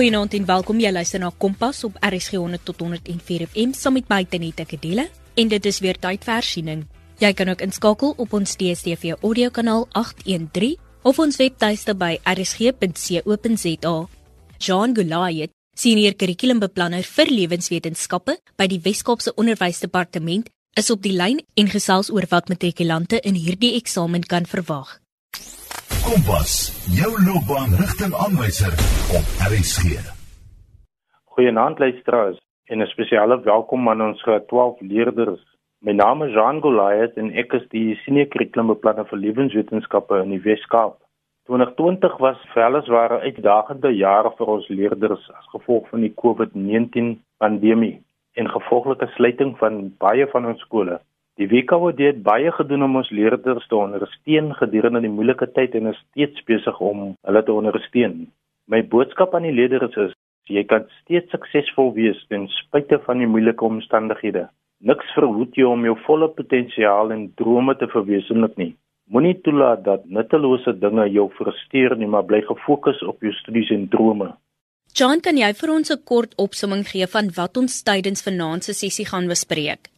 Goeienaand en welkom jy luister na Kompas op RSG 100 tot 104 FM saam met my Tenita Kedile en dit is weer tyd vir hersiening. Jy kan ook inskakel op ons DStv audiokanaal 813 of ons webtuiste by rsg.co.za. Jean Goliath, senior kurrikulumbeplanner vir lewenswetenskappe by die Wes-Kaapse Onderwysdepartement, is op die lyn en gesels oor wat matrikulante in hierdie eksamen kan verwag. Kompas, jou loopbaan rigtingaanwyser op RSG. Goeienaand luisteraars en 'n spesiale welkom aan ons 12 leerders. My naam is Jean Goliath en ek is die senior kurrikulumbeplanner vir lewenswetenskappe in die Wes-Kaap. 2020 was weliswaar 'n uitdagende jaar vir ons leerders as gevolg van die COVID-19 pandemie en gevolglike sluiting van baie van ons skole. Die WKWD het baie gedoen om ons leerders te ondersteun gedurende die moeilike tyd en is steeds besig om hulle te ondersteun. My boodskap aan die leerders is: jy kan steeds suksesvol wees ten spyte van die moeilike omstandighede. Niks verhoed jou om jou volle potensiaal en drome te verwesenlik nie. Moenie toelaat dat nuttelose dinge jou frustreer nie, maar bly gefokus op jou studies en drome. John, kan jy vir ons 'n kort opsomming gee van wat ons tydens vanaand se sessie gaan bespreek?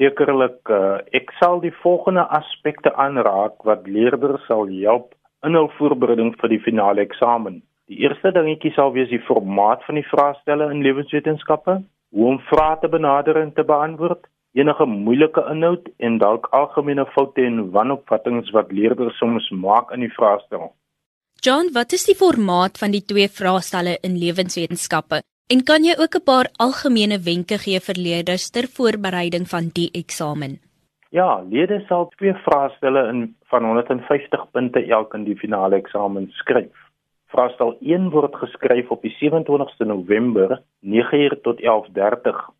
Sekerlik uh, ek sal die volgende aspekte aanraak wat leerders sal help in hul voorbereiding vir die finale eksamen. Die eerste dingetjie sal wees die formaat van die vraestelle in lewenswetenskappe, hoe om vrae te benader en te beantwoord, enige moeilike inhoud en dalk algemene foute en wanopvattinge wat leerders soms maak in die vraestel. John, wat is die formaat van die twee vraestelle in lewenswetenskappe En kan jy ook 'n paar algemene wenke gee vir leerders ter voorbereiding van die eksamen? Ja, leerders sal twee vraestelle in van 150 punte elk in die finale eksamen skryf. Vraestel 1 word geskryf op die 27ste November 9:00 tot 11:30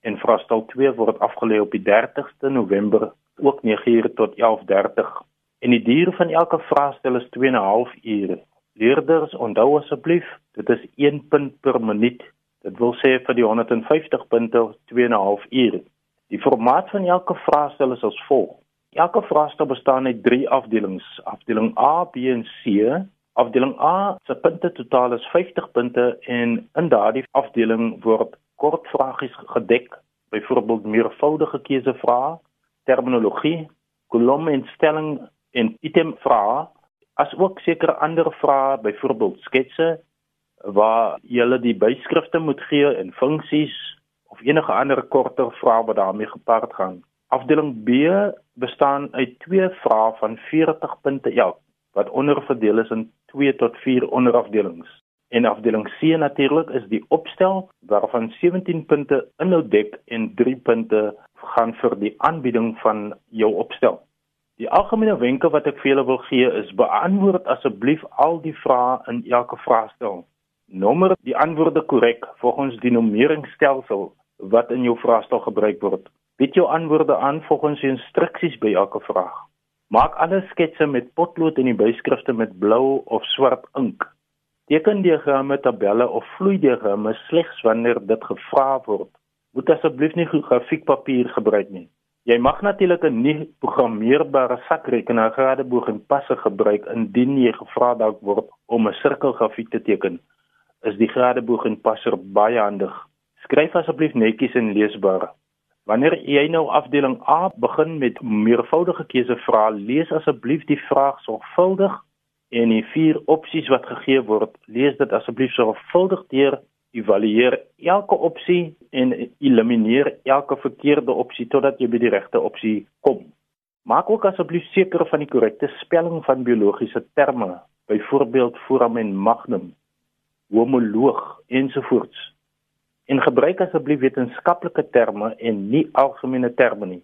en vraestel 2 word afgelê op die 30ste November ook 9:00 tot 11:30. En die duur van elke vraestel is 2 en 'n half ure. Leerders, onthou asseblief, dit is 1 punt per minuut. Dit wil sê vir die 150 punte 2 en 'n half uur. Die formaat van elke vraestel is as volg. Elke vraestel bestaan uit 3 afdelings. Afdeling A, B en C. Afdeling A se punte totaal is 50 punte en in daardie afdeling word kort vragies gedek, byvoorbeeld meervoudige keusevrae, terminologie, kolom en stelling en item vrae as ook sekere ander vrae, byvoorbeeld sketse waar jy hulle die byskrifte moet gee en funksies of enige ander korter vrae wat daarmee gepaard gaan. Afdeling B bestaan uit twee vrae van 40 punte elk wat onderverdeel is in 2 tot 4 onderafdelings. En afdeling C natuurlik is die opstel waarvan 17 punte inhoud dek en 3 punte gaan vir die aanbieding van jou opstel. Die algemene wenke wat ek vir julle wil gee is beantwoord asseblief al die vrae in elke vraestel. Nommer die antwoorde korrek volgens die nummeringsstelsel wat in jou vraestel gebruik word. Bied jou antwoorde aan volgens die instruksies by elke vraag. Maak alle sketse met potlood en die byskrifte met blou of swart ink. Teken diagramme, tabelle of vloeidiagramme slegs wanneer dit gevra word. Moet asseblief nie grafiekpapier gebruik nie. Jy mag natuurlik 'n nie programmeerbare sakrekenaar gradeboog en passe gebruik indien jy gevra dalk word om 'n sirkelgrafiek te teken. Is die gradeboog en passer baie handig. Skryf asseblief netjies en leesbaar. Wanneer jy nou afdeling A begin met meervoudige keusevrae, lees asseblief die vraag sorgvuldig en die vier opsies wat gegee word, lees dit asseblief sorgvuldig deur evalueer elke opsie en elimineer elke verkeerde opsie totdat jy by die regte opsie kom. Maak ook asseblief seker van die korrekte spelling van biologiese terme, byvoorbeeld foramen en magnum, homoloog ensovoorts. En gebruik asseblief wetenskaplike terme en nie algemene terme nie.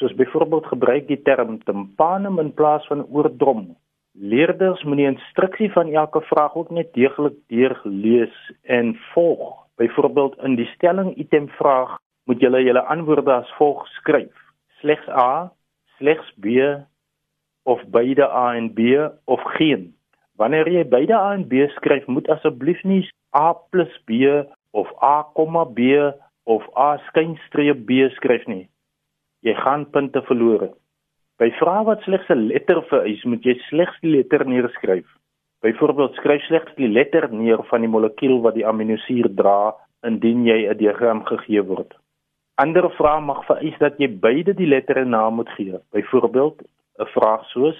Soos byvoorbeeld gebruik die term tympanum in plaas van oordrom Leerders moet die instruksie van elke vraag ook net deeglik deurlees en volg. Byvoorbeeld in die stelling item vraag moet julle julle antwoorde as volg skryf: slegs A, slegs B of beide A en B of geen. Wanneer jy beide A en B skryf, moet asseblief nie A + B of A, B of A skynstreep B skryf nie. Jy gaan punte verloor. By vrae wat slegs 'n letter vereis, moet jy slegs die letter neerskryf. Byvoorbeeld skryf slegs die letter neer van die molekuul wat die aminosuur dra indien jy 'n diagram gegee word. Ander vrae mag vereis dat jy beide die letter en naam moet gee. Byvoorbeeld 'n vraag soos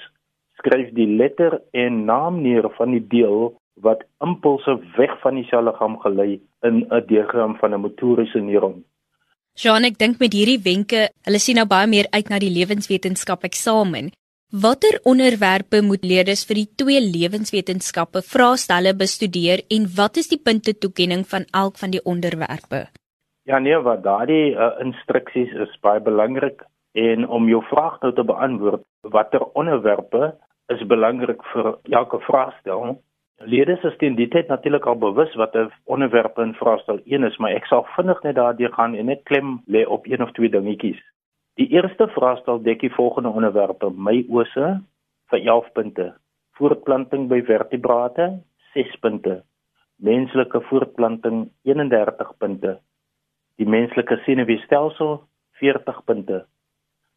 skryf die letter en naam neer van die deel wat impulse weg van die selliggaam gelei in 'n diagram van 'n motoriese neuron. Jean, ek dink met hierdie wenke, hulle sien nou baie meer uit na die lewenswetenskap eksamen. Watter onderwerpe moet leerders vir die twee lewenswetenskappe vraestelle bestudeer en wat is die punte toekenning van elk van die onderwerpe? Ja nee, wat daardie uh, instruksies is baie belangrik en om jou vraag nou te beantwoord, watter onderwerpe is belangrik vir elke vraestel? Leerders is teen die tyd natuurlik al bewus wat 'n onderwerp in vraestel 1 is, maar ek sal vinnig net daardeur gaan en net klem lê op een of twee dingetjies. Die eerste vraestel dek die volgende onderwerpe: myose vir 11 punte, voortplanting by vertebrate 6 punte, menslike voortplanting 31 punte, die menslike senuweestelsel 40 punte,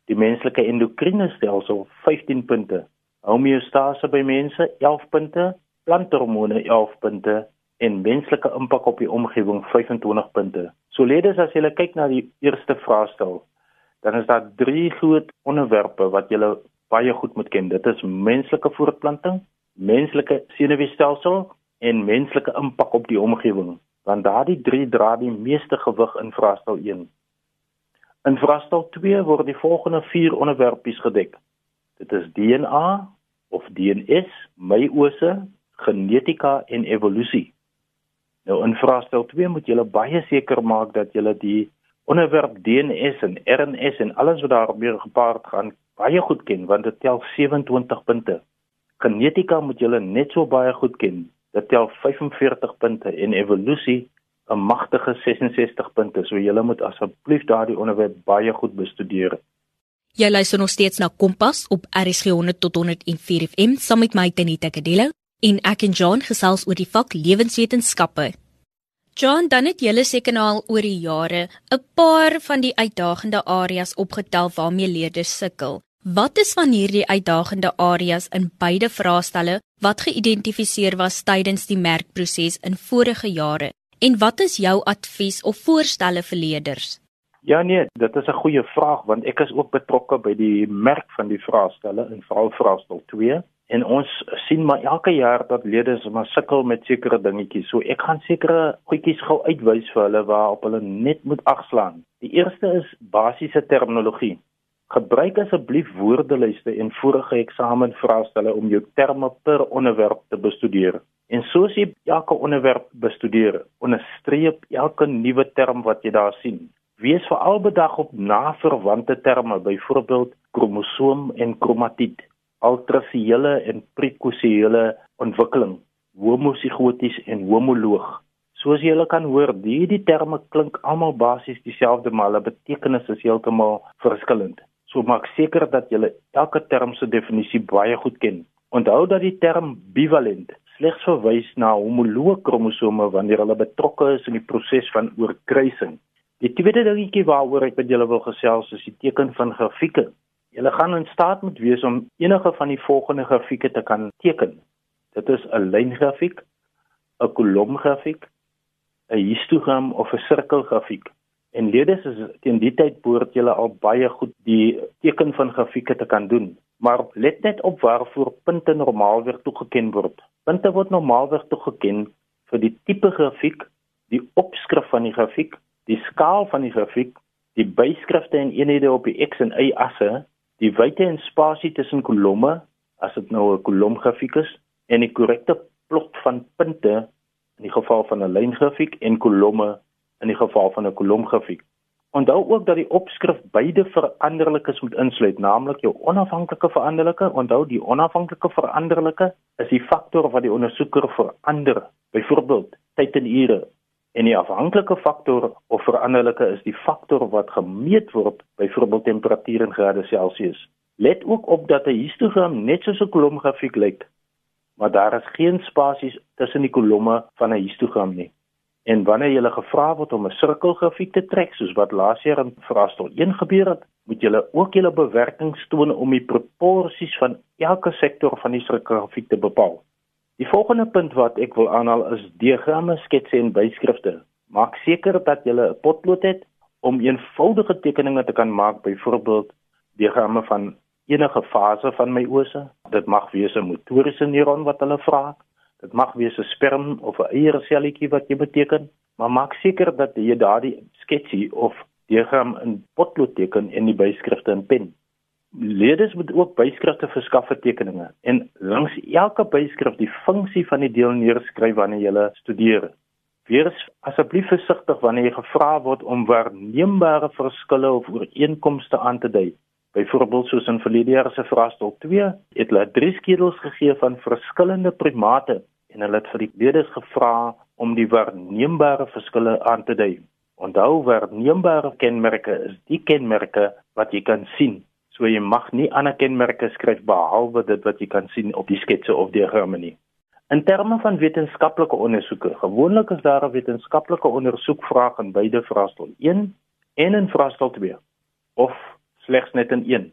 die menslike endokriene stelsel 15 punte, homeostase by mense 11 punte, planthormone 11 punte en menslike impak op die omgewing 25 punte. So ledes as jy kyk na die eerste vraestel dan is daar drie groot onderwerpe wat jy baie goed moet ken. Dit is menslike voortplanting, menslike senuweestelsel en menslike impak op die omgewing. Want daardie drie dra die meeste gewig in vraestel 1. In vraestel 2 word die volgende vier onderwerpies gedek. Dit is DNA of DNS, meiose, genetika en evolusie. Nou in vraestel 2 moet jy baie seker maak dat jy die onderwerp DNS en RNS en alles wat daarmee gepaard gaan baie goed ken want dit tel 27 punte. Genetika moet julle net so baie goed ken. Dit tel 45 punte en evolusie 'n magtige 66 punte. So julle moet asseblief daardie onderwerp baie goed bestudeer. Jy luister nog steeds na Kompas op RSG 100 tot 104 FM saam met my Tenita Kadelo en ek en John gesels oor die vak lewenswetenskappe. John, dan het julle seker nou al oor die jare 'n paar van die uitdagende areas opgetel waarmee leerders sukkel. Wat is van hierdie uitdagende areas in beide vraestelle wat geïdentifiseer was tydens die merkproses in vorige jare? En wat is jou advies of voorstelle vir leerders? Ja nee, dit is 'n goeie vraag want ek is ook betrokke by die merk van die vraestelle in vraestel 2 en ons sien maar elke jaar dat leerders maar sukkel met sekere dingetjies. So ek gaan sekere goedjies gou uitwys vir hulle waarop hulle net moet agslaan. Die eerste is basiese terminologie. Gebruik asseblief woordelyste en vorige eksamenvraestelle om jou terme per onderwerp te bestudeer. En soos jy elke onderwerp bestudeer, onderstreep elke nuwe term wat jy daar sien. Wees veral bedag op naverwante terme, byvoorbeeld kromosoom en kromatied ultrasiele en prekosiele ontwikkeling, homosigoties en homoloog. Soos jy hulle kan hoor, hierdie terme klink almal basies dieselfde, maar hulle betekenis is heeltemal verskillend. So maak seker dat jy elke term se definisie baie goed ken. Onthou dat die term bivalent slegs verwys na homoloog kromosome wanneer hulle betrokke is in die proses van oorkruising. Die tweede dingetjie waaroor ek met julle wil gesels is die teken van grafieke. Julle gaan in staat moet wees om enige van die volgende grafieke te kan teken. Dit is 'n lyngrafiek, 'n kolomgrafiek, 'n histogram of 'n sirkelgrafiek. En leerders is teen die tyd behoort julle al baie goed die teken van grafieke te kan doen. Maar let net op waarvoor punte normaalweg toegeken word. Punte word normaalweg toegeken vir die tipe grafiek, die opskrif van die grafiek, die skaal van die grafiek, die byskrifte en eenhede op die x en y asse die wyte en spasie tussen kolomme as dit nou 'n kolomgrafiek is en die korrekte plot van punte in die geval van 'n lyngrafiek en kolomme in die geval van 'n kolomgrafiek. Onthou ook dat die opskrif beide veranderlikes moet insluit, naamlik jou onafhanklike veranderlike. Onthou die onafhanklike veranderlike is die faktor wat die ondersoeker verander. Byvoorbeeld tyd en ure En die afhanklike faktor of veranderlike is die faktor wat gemeet word, byvoorbeeld temperatuur in grade Celsius. Let ook op dat 'n histogram net soos 'n kolomgrafiek lyk, maar daar is geen spasies tussen die kolomme van 'n histogram nie. En wanneer jy gevra word om 'n sirkelgrafiek te trek, soos wat laas jaar in vraestel 1 gebeur het, moet jy ook jou bewerkings toon om die proporsies van elke sektor van die sirkelgrafiek te bepaal. Die volgende punt wat ek wil aanhaal is diagramme, sketse en byskrifte. Maak seker dat jy 'n potlood het om eenvoudige tekeninge te kan maak, byvoorbeeld diagramme van enige fase van my ose. Dit mag wees 'n motoriese neuron wat hulle vra. Dit mag wees 'n sperm of 'n eierselletjie wat jy beteken, maar maak seker dat jy daardie sketsie of diagram in potlood teken en die byskrifte in pen. Leerders moet ook byskrifte verskaf vir tekeninge en langs elke byskrif die funksie van die deel neerskryf wanneer jy studeer. Wees asseblief versigtig wanneer jy gevra word om waarneembare verskille of ooreenkomste aan te dui. Byvoorbeeld soos in verlede jaar se vraestel 2, het hulle drie skedels gegee van verskillende primate en hulle het vir die leerders gevra om die waarneembare verskille aan te dui. Onthou waarneembare kenmerke is die kenmerke wat jy kan sien So jy mag nie ander kenmerke skryf behalwe dit wat jy kan sien op die sketse of diagramme nie. In terme van wetenskaplike ondersoeke, gewoonlik is daar 'n wetenskaplike ondersoekvraag in beide vraestel 1 en in vraestel 2 of slegs net in een.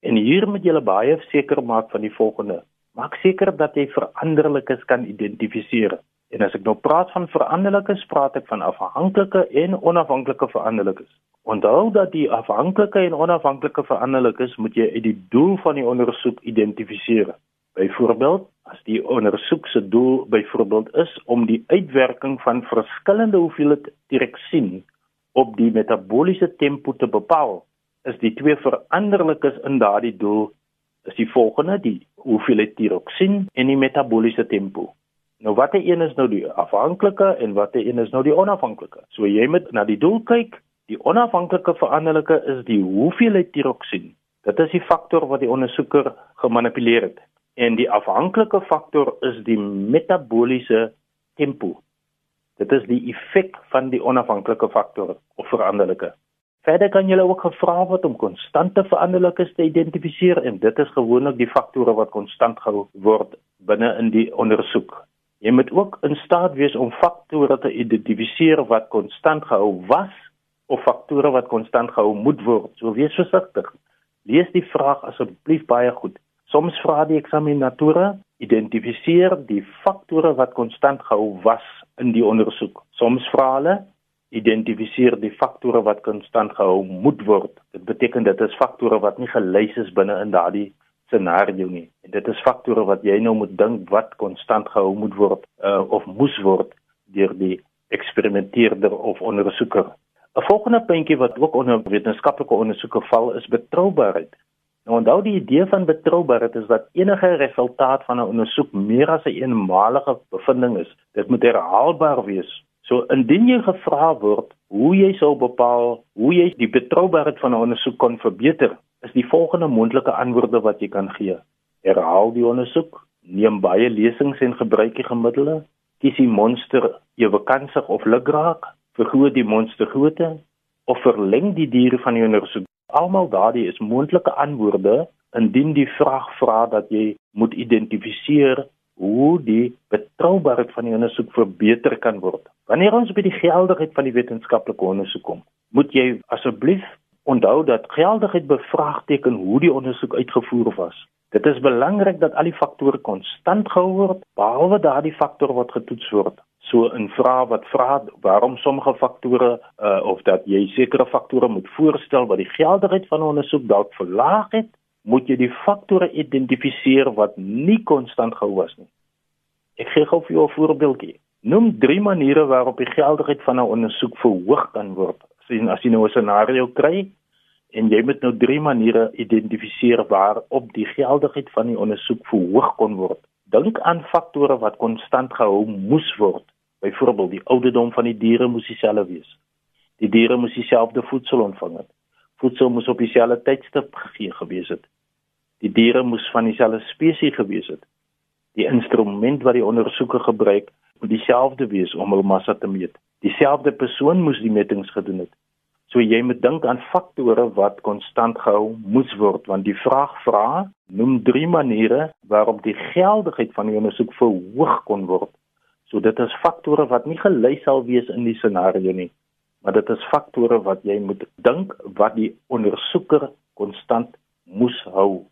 En hier moet jy baie seker maak van die volgende: Maak seker dat jy veranderlikes kan identifiseer. En as ek nou praat van veranderlikes, praat ek van afhanklike en onafhanklike veranderlikes. Onthou dat die afhanklike en onafhanklike veranderlikes moet jy uit die doel van die ondersoek identifiseer. Byvoorbeeld, as die ondersoek se doel byvoorbeeld is om die uitwerking van verskillende hoeveelhede tiroksin op die metabooliese tempo te bepaal, is die twee veranderlikes in daardie doel is die volgende: die hoeveelheid tiroksin en die metabooliese tempo. Nou watter een is nou die afhanklike en watter een is nou die onafhanklike? So jy moet na die doel kyk. Die onafhanklike veranderlike is die hoeveelheid tiroksin. Dit is die faktor wat die ondersoeker gemanipuleer het. En die afhanklike faktor is die metabooliese tempo. Dit is die effek van die onafhanklike faktor of veranderlike. Verder kan jy ook gevra word om konstante veranderlikes te identifiseer en dit is gewoonlik die faktore wat konstant gehou word binne in die ondersoek. Jy moet ook in staat wees om faktore te identifiseer wat konstant gehou was of faktore wat konstant gehou moet word. So wees versigtig. Lees die vraag asseblief baie goed. Soms vra die eksaminator identifiseer die faktore wat konstant gehou was in die ondersoek. Soms vra hulle identifiseer die faktore wat konstant gehou moet word. Dit beteken dit is faktore wat nie gelys is binne in daardie scenario nie. En dit is faktore wat jy nou moet dink wat konstant gehou moet word uh, of moes word deur die eksperimenteerder of ondersoeker. 'n Volgende puntjie wat ook onder wetenskaplike ondersoeke val is betroubaarheid. Nou onthou die idee van betroubaarheid is dat enige resultaat van 'n ondersoek meer as 'n een eenmalige bevinding is. Dit moet herhaalbaar wees. So indien jy gevra word hoe jy sou bepaal hoe jy die betroubaarheid van 'n ondersoek kan verbeter, is die volgende moontlike antwoorde wat jy kan gee. Herhaal die ondersoek, neem baie lesings en gebruik die gemiddelde, kies die monster ewe kansig of lukraak, vergroot die monster grootte of verleng die diere van die ondersoek. Almal daardie is moontlike antwoorde indien die vraag vra dat jy moet identifiseer hoe die betroubaarheid van die ondersoek verbeter kan word. Wanneer ons by die geldigheid van die wetenskaplike ondersoek kom, moet jy asseblief onthou dat geldigheid bevraagteken hoe die ondersoek uitgevoer was. Dit is belangrik dat al die faktore konstant gehou word behalwe daardie faktor wat getoets word. So in vrae wat vra waarom sommige faktore uh, of dat jy sekere faktore moet voorstel wat die geldigheid van 'n ondersoek dalk verlaag het, moet jy die faktore identifiseer wat nie konstant gehou was nie. Ek gee gou vir jou 'n voorbeeldjie. Noem 3 maniere waarop die geldigheid van 'n ondersoek verhoog kan word sien as jy nou 'n scenario kry en jy moet nou drie maniere identifiseer waarop die geldigheid van die ondersoek verhoog kon word. Dink aan faktore wat konstant gehou moes word. Byvoorbeeld die ouderdom van die diere moes dieselfde wees. Die diere moes dieselfde voedsel ontvang het. Voedsel moes op dieselfde tydstip gegee gewees het. Die diere moes van dieselfde spesies gewees het. Die instrument wat die ondersoeker gebruik moet dieselfde wees om hul massa te meet dieselfde persoon moes die metings gedoen het. So jy moet dink aan faktore wat konstant gehou moes word want die vraag vra noem drie maniere waarop die geldigheid van die ondersoek verhoog kon word. So dit is faktore wat nie gelys sal wees in die scenario nie, maar dit is faktore wat jy moet dink wat die ondersoeker konstant moes hou.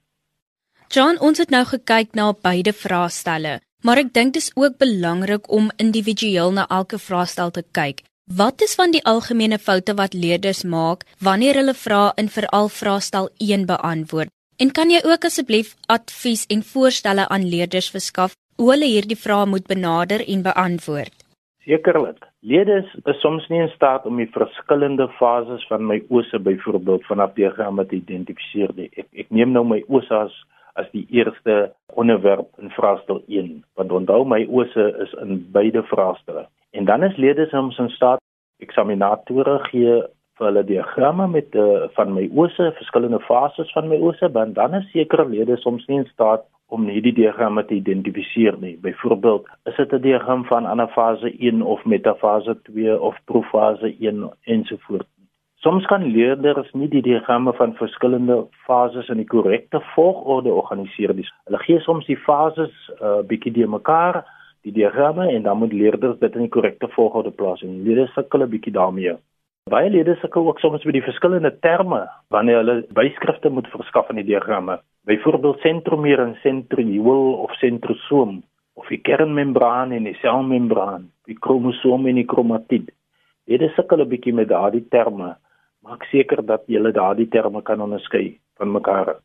John, ons het nou gekyk na beide vraestelle. Maar ek dink dit is ook belangrik om individueel na elke vraestel te kyk. Wat is van die algemene foute wat leerders maak wanneer hulle vra in veral vraestel 1 beantwoord? En kan jy ook asseblief advies en voorstelle aan leerders verskaf hoe hulle hierdie vrae moet benader en beantwoord? Sekerlik. Leerders is soms nie in staat om die verskillende fases van my ose byvoorbeeld vanaf diagramme te identifiseer nie. Ek ek neem nou my ose as as die eerste onderwerp in vraestel 1, want onthou my ose is in beide vraestelle. En dan is leerders soms in staat eksaminatore gee vir hulle diagramme met uh, van my ose, verskillende fases van my ose, want dan is sekere leerders soms nie in staat om hierdie diagramme te identifiseer nie. Byvoorbeeld, is dit 'n diagram van anafase 1 of metafase 2 of profase 1 ensovoorts. Soms kan leerders nie die diagramme van verskillende fases in die korrekte volgorde organiseer nie. Hulle gee soms die fases 'n uh, bietjie de mekaar, die diagramme en dan moet leerders dit in die korrekte volgorde plaas en leerders sukkel 'n bietjie daarmee. Baie leerders sukkel ook soms met die verskillende terme wanneer hulle byskrifte moet verskaf in die diagramme. Byvoorbeeld sentromeer en sentriool of sentrosoom of die kernmembraan en die selmembraan, die kromosoom en die kromatied. Dit is sukkel 'n bietjie met daardie terme. Maak seker dat jy daardie terme kan onderskei van mekaar.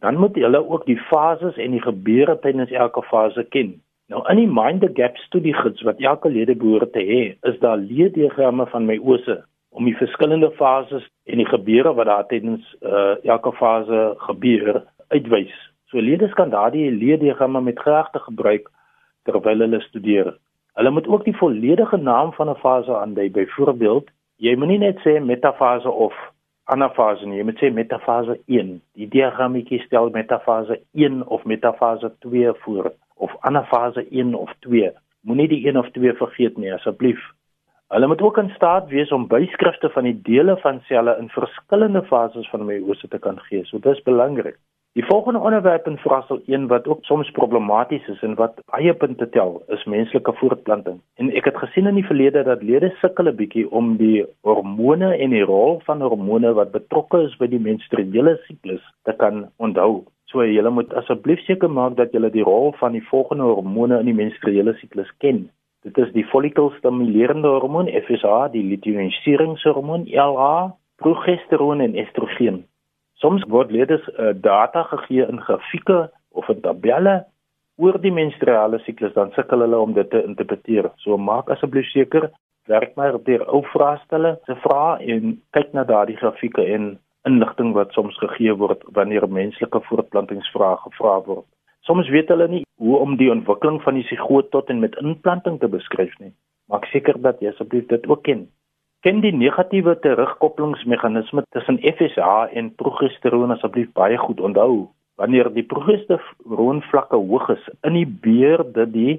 Dan moet jy ook die fases en die gebeure tydens elke fase ken. Nou in die mind the gap studiegids wat elke lede behoort te hê, is daar leerdiagramme van my ose om die verskillende fases en die gebeure wat daar tydens uh, elke fase gebeur uitwys. So leerders kan daardie leerdiagramme met graagte gebruik terwyl hulle studeer. Hulle moet ook die volledige naam van 'n fase aandui. Byvoorbeeld, jy moenie net sê metafase of anafase nie, jy moet sê metafase 1. Die diagrammetjie stel metafase 1 of metafase 2 voor of anafase 1 of 2. Moenie die 1 of 2 vergeet nie asseblief. Hulle moet ook in staat wees om byskrifte van die dele van selle in verskillende fases van meiose te kan gee. So dis belangrik. Die volgende onderwerp in vraestel 1 wat ook soms problematies is en wat baie punte tel, is menslike voortplanting. En ek het gesien in die verlede dat lede sukkel 'n bietjie om die hormone en die rol van hormone wat betrokke is by die menstruele siklus te kan onthou. So jy moet asseblief seker maak dat jy die rol van die volgende hormone in die menstruele siklus ken. Dit is die follikelstimulerende hormoon FSH, die luteinizingshormoon LH, progesteroon en estrogen. Soms word leerders uh, data gegee in grafieke of in tabelle oor die menstruale siklus dan sukkel hulle om dit te interpreteer. So maak asseblief seker werk maar op die ou vraestelle se vra en kyk na daardie grafieke en inligting wat soms gegee word wanneer menslike voortplantingsvrae gevra word. Soms weet hulle nie hoe om die ontwikkeling van die sigoot tot en met inplanting te beskryf nie. Maak seker dat jy asseblief dit ook ken ken die negatiewe terugkoppelingsmeganisme tussen FSH en progesteroon asseblief baie goed onthou. Wanneer die progesteroon vlakke hoog is, inhibeer dit die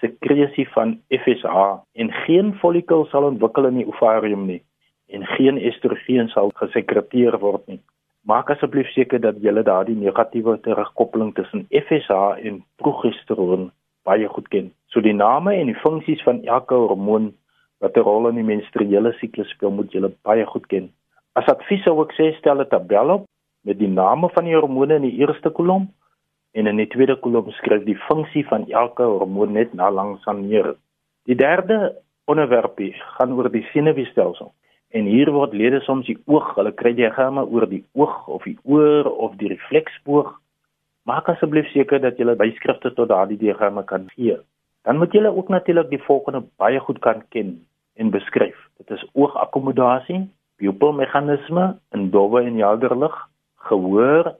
sekresie van FSH en geen follikel sal ontwikkel in die ovarium nie en geen estrogen sal gesekreteer word nie. Maak asseblief seker dat jy daardie negatiewe terugkoppeling tussen FSH en progesteroon baie goed ken. So die name en die funksies van elke hormoon wat 'n rol in die menstruele siklus speel, moet jy baie goed ken. As advies sou ek sê stel 'n tabel op met die name van die hormone in die eerste kolom en in die tweede kolom skryf die funksie van elke hormoon net na langs aan neer. Die derde onderwerpie gaan oor die senuweestelsel. En hier word lede soms die oog, hulle kry diagramme oor die oog of die oor of die refleksboog. Maak asseblief seker dat jy byskrifte tot daardie diagramme kan gee. Dan moet jy ook natuurlik die volgende baie goed kan ken en beskryf. Dit is oogakkommodasie, pupilmeganisme in dowwe en helder lig, gehoor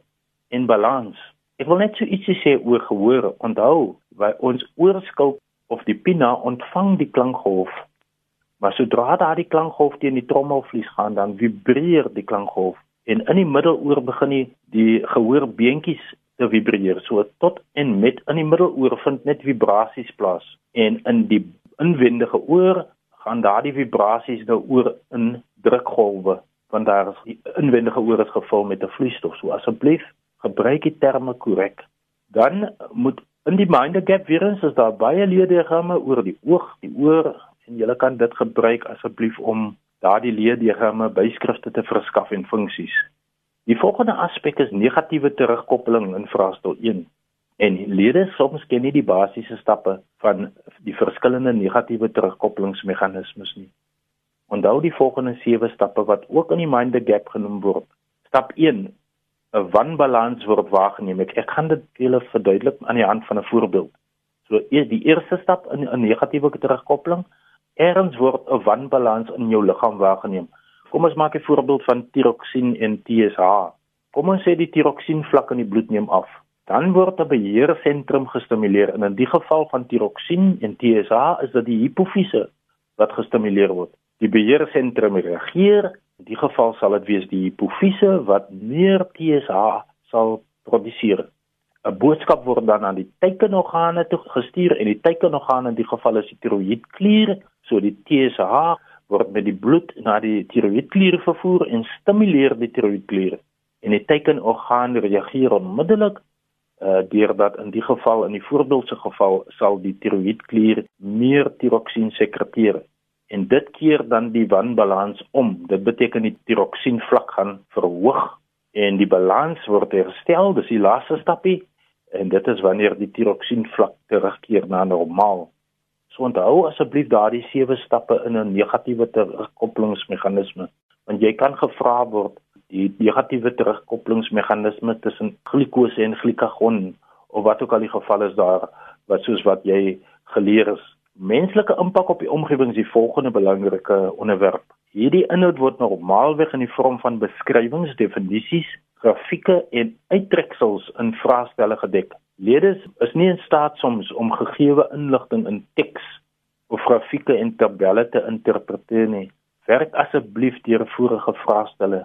en balans. Ek wil net so ietsie sê oor gehoor. Onthou, by ons oorskilp of die pinna ontvang die klankgolf. Maar sodra daardie klankgolf teen die trommelvlies gaan, dan vibreer die klankgolf en in die middeloor begin die, die gehoorbeentjies te vibreer. So tot en met in die middeloor vind net vibrasies plaas en in die inwendige oor gaan daardie vibrasies nou oor in drukgolwe want daar is die inwendige oor is gevul met 'n vloeistof. So asseblief gebruik die terme korrek. Dan moet in die mind gap virus is daar baie leerdiagramme oor die oog, die oor en jy kan dit gebruik asseblief om daardie leerdiagramme byskrifte te verskaf en funksies. Die volgende aspek is negatiewe terugkoppeling in vraestel 1. En lede soms ken nie die basiese stappe van die verskillende negatiewe terugkoppelingsmeganismes nie. Onthou die volgende 7 stappe wat ook in die mind the gap genoem word. Stap 1: 'n wanbalans word waargeneem. Ek, ek gaan dit julle verduidelik aan die hand van 'n voorbeeld. So die eerste stap in 'n negatiewe terugkoppeling, erns word 'n wanbalans in jou liggaam waargeneem. Kom ons maak 'n voorbeeld van tiroksien en TSH. Kom ons sê die tiroksien vlak in die bloed neem af dan word 'n beheersentrum gestimuleer en in die geval van tiroksien en TSH is dit die hipofise wat gestimuleer word. Die beheersentrum reageer, in die geval sal dit wees die hipofise wat meer TSH sal produseer. 'n Boodskap word dan aan die teikenorgane toe gestuur en die teikenorgane in die geval is die tiroïedklier, so die TSH word met die bloed na die tiroïedklier vervoer en stimuleer die tiroïedklier. En die teikenorgaan reageer onmiddellik uh deurdat in die geval in die voorbeeldse geval sal die tiroïedklier meer tiroksien sekreteer. En dit keer dan die wanbalans om. Dit beteken die tiroksien vlak gaan verhoog en die balans word herstel. Dis die laaste stapie en dit is wanneer die tiroksien vlak terugkeer na normaal so onthou asseblief daardie sewe stappe in 'n negatiewe terugkoppelingsmeganisme want jy kan gevra word die negatiewe terugkoppelingsmeganisme tussen glikose en glikagon of wat ook al die geval is daar wat soos wat jy geleer is. Menslike impak op die omgewing is die volgende belangrike onderwerp. Hierdie inhoud word normaalweg in die vorm van beskrywings, definisies, grafieke en uittreksels in vraestelle gedek. Leerders is nie in staat soms om gegeewe inligting in teks of grafieke en tabelle te interpreteer nie. Werk asseblief deur vorige vraestelle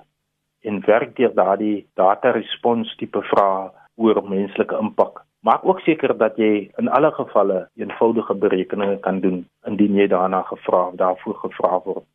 en werk deur daardie data respons tipe vrae oor menslike impak. Maak ook seker dat jy in alle gevalle eenvoudige berekeninge kan doen indien jy daarna gevra of daarvoor gevra word.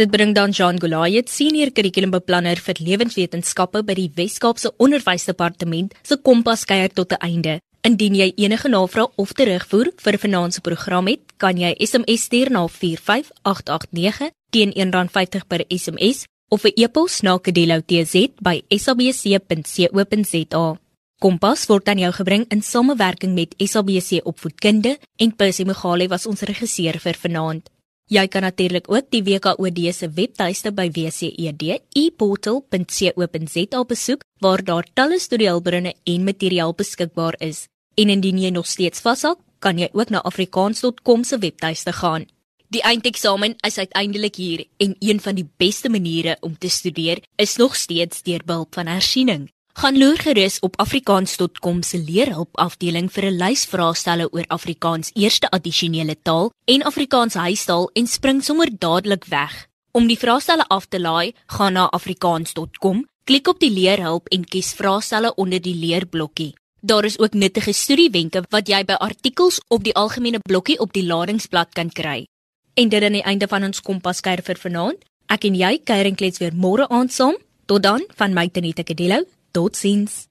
Dit bring dan Jean Golayet, senior kurrikulumbeplanner vir lewenswetenskappe by die Wes-Kaapse Onderwysdepartement se Kompas kuier tot 'n einde. Indien jy enige navrae of terugvoer vir vanaand se program het, kan jy SMS stuur na 45889 teen R1.50 per SMS of 'n e-pos na kedeloutz@sabc.co.za. Kompas word aan jou gebring in samewerking met SABC Opvoedkunde en Percy Mogale was ons regisseur vir vanaand. Jy kan natuurlik ook die WKOD se webtuiste by wced.eportal.co.za besoek waar daar talle studiehulpbronne en materiaal beskikbaar is. En indien jy nog steeds vashak, kan jy ook na afrikaans.com se webtuiste gaan. Die eindeksamen is uiteindelik hier en een van die beste maniere om te studeer is nog steeds deur behulp van hersiening. Gaan loer gerus op afrikaans.com se leerhulp afdeling vir 'n lys vraestelle oor Afrikaans eerste addisionele taal en Afrikaans huistaal en spring sommer dadelik weg. Om die vraestelle af te laai, gaan na afrikaans.com, klik op die leerhulp en kies vraestelle onder die leerblokkie. Daar is ook nuttige studiewenke wat jy by artikels op die algemene blokkie op die ladingsblad kan kry. En dit aan die einde van ons kompas kuier vir vanaand. Ek en jy kuier en klets weer môre aand saam. Tot dan van my Tenita Kadello. Totsiens.